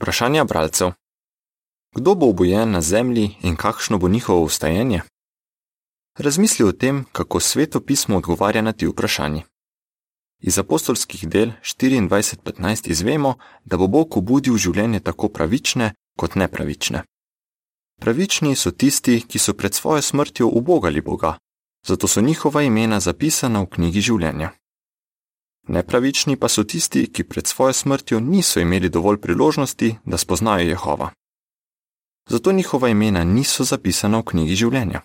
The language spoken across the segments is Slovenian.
Vprašanja bralcev: Kdo bo obojen na zemlji in kakšno bo njihovo ustajanje? Razmisli o tem, kako sveto pismo odgovarja na ti vprašanji. Iz apostolskih del 24:15 izvemo, da bo Bog obudil življenje tako pravične kot nepravične. Pravični so tisti, ki so pred svojo smrtjo ubogali Boga, zato so njihova imena zapisana v knjigi življenja. Nepravični pa so tisti, ki pred svojo smrtjo niso imeli dovolj priložnosti, da spoznajo Jehova. Zato njihova imena niso zapisana v knjigi življenja.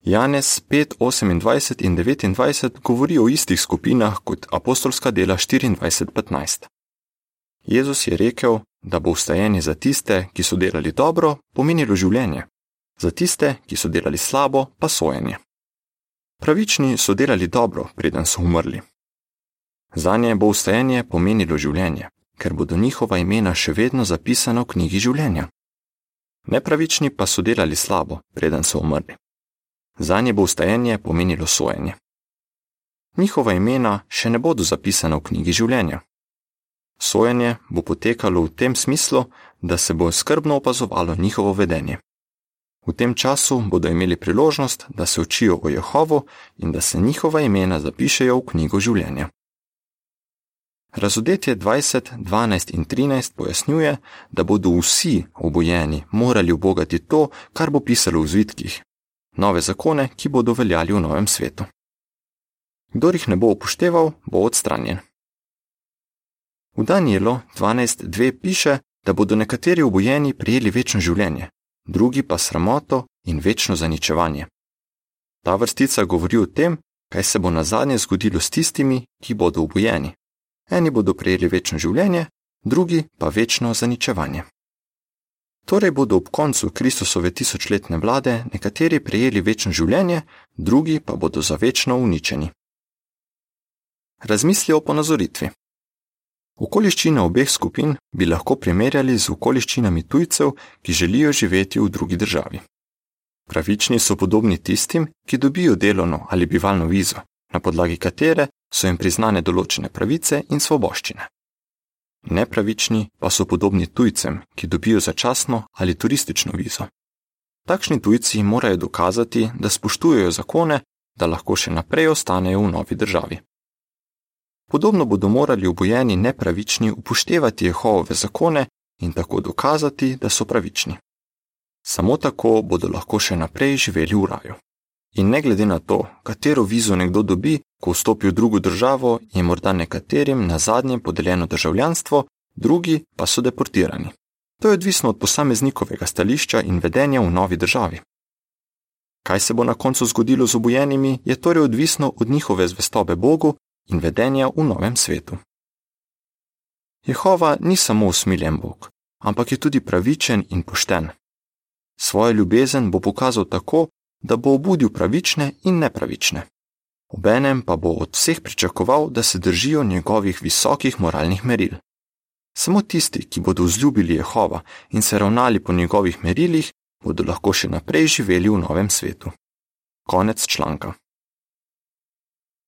Janez 5, 28 in 29 govori o istih skupinah kot apostolska dela 24:15. Jezus je rekel, da bo vstajenje za tiste, ki so delali dobro, pomenilo življenje, za tiste, ki so delali slabo, pa sojenje. Pravični so delali dobro, preden so umrli. Za nje bo vstajenje pomenilo življenje, ker bodo njihova imena še vedno zapisana v knjigi življenja. Nepravični pa so delali slabo, preden so umrli. Za nje bo vstajenje pomenilo sojenje. Njihova imena še ne bodo zapisana v knjigi življenja. Sojenje bo potekalo v tem smislu, da se bo skrbno opazovalo njihovo vedenje. V tem času bodo imeli priložnost, da se učijo o Jehovu in da se njihova imena zapišejo v knjigo življenja. Razodetje 20, 12 in 13 pojasnjuje, da bodo vsi obojeni morali obogati to, kar bo pisalo v zvitkih, nove zakone, ki bodo veljali v novem svetu. Kdor jih ne bo upošteval, bo odstranjen. V Danielu 12.2 piše, da bodo nekateri obojeni prijeli večno življenje, drugi pa sramoto in večno zaničevanje. Ta vrstica govori o tem, kaj se bo na zadnje zgodilo s tistimi, ki bodo obojeni. Eni bodo prejeli večno življenje, drugi pa večno zaničevanje. Torej bodo ob koncu Kristusove tisočletne vlade nekateri prejeli večno življenje, drugi pa bodo za večno uničeni. Razmisli o ponazoritvi. Okoliščine obeh skupin bi lahko primerjali z okoliščinami tujcev, ki želijo živeti v drugi državi. Pravični so podobni tistim, ki dobijo delovno ali bivalno vizo, na podlagi katere so jim priznane določene pravice in svoboščine. Nepravični pa so podobni tujcem, ki dobijo začasno ali turistično vizo. Takšni tujci morajo dokazati, da spoštujejo zakone, da lahko še naprej ostanejo v novi državi. Podobno bodo morali obojeni nepravični upoštevati Jehovove zakone in tako dokazati, da so pravični. Samo tako bodo lahko še naprej živeli v raju. In ne glede na to, katero vizo nekdo dobi, ko vstopi v drugo državo, je morda nekaterim na zadnje podeljeno državljanstvo, drugi pa so deportirani. To je odvisno od posameznikovega stališča in vedenja v novi državi. Kaj se bo na koncu zgodilo z obojenimi, je torej odvisno od njihove zvestobe Bogu in vedenja v novem svetu. Jehova ni samo usmiljen Bog, ampak je tudi pravičen in pošten. Svojo ljubezen bo pokazal tako, da bo obudil pravične in nepravične. Obenem pa bo od vseh pričakoval, da se držijo njegovih visokih moralnih meril. Samo tisti, ki bodo vzljubili Jehova in se ravnali po njegovih merilih, bodo lahko še naprej živeli v novem svetu. Konec članka.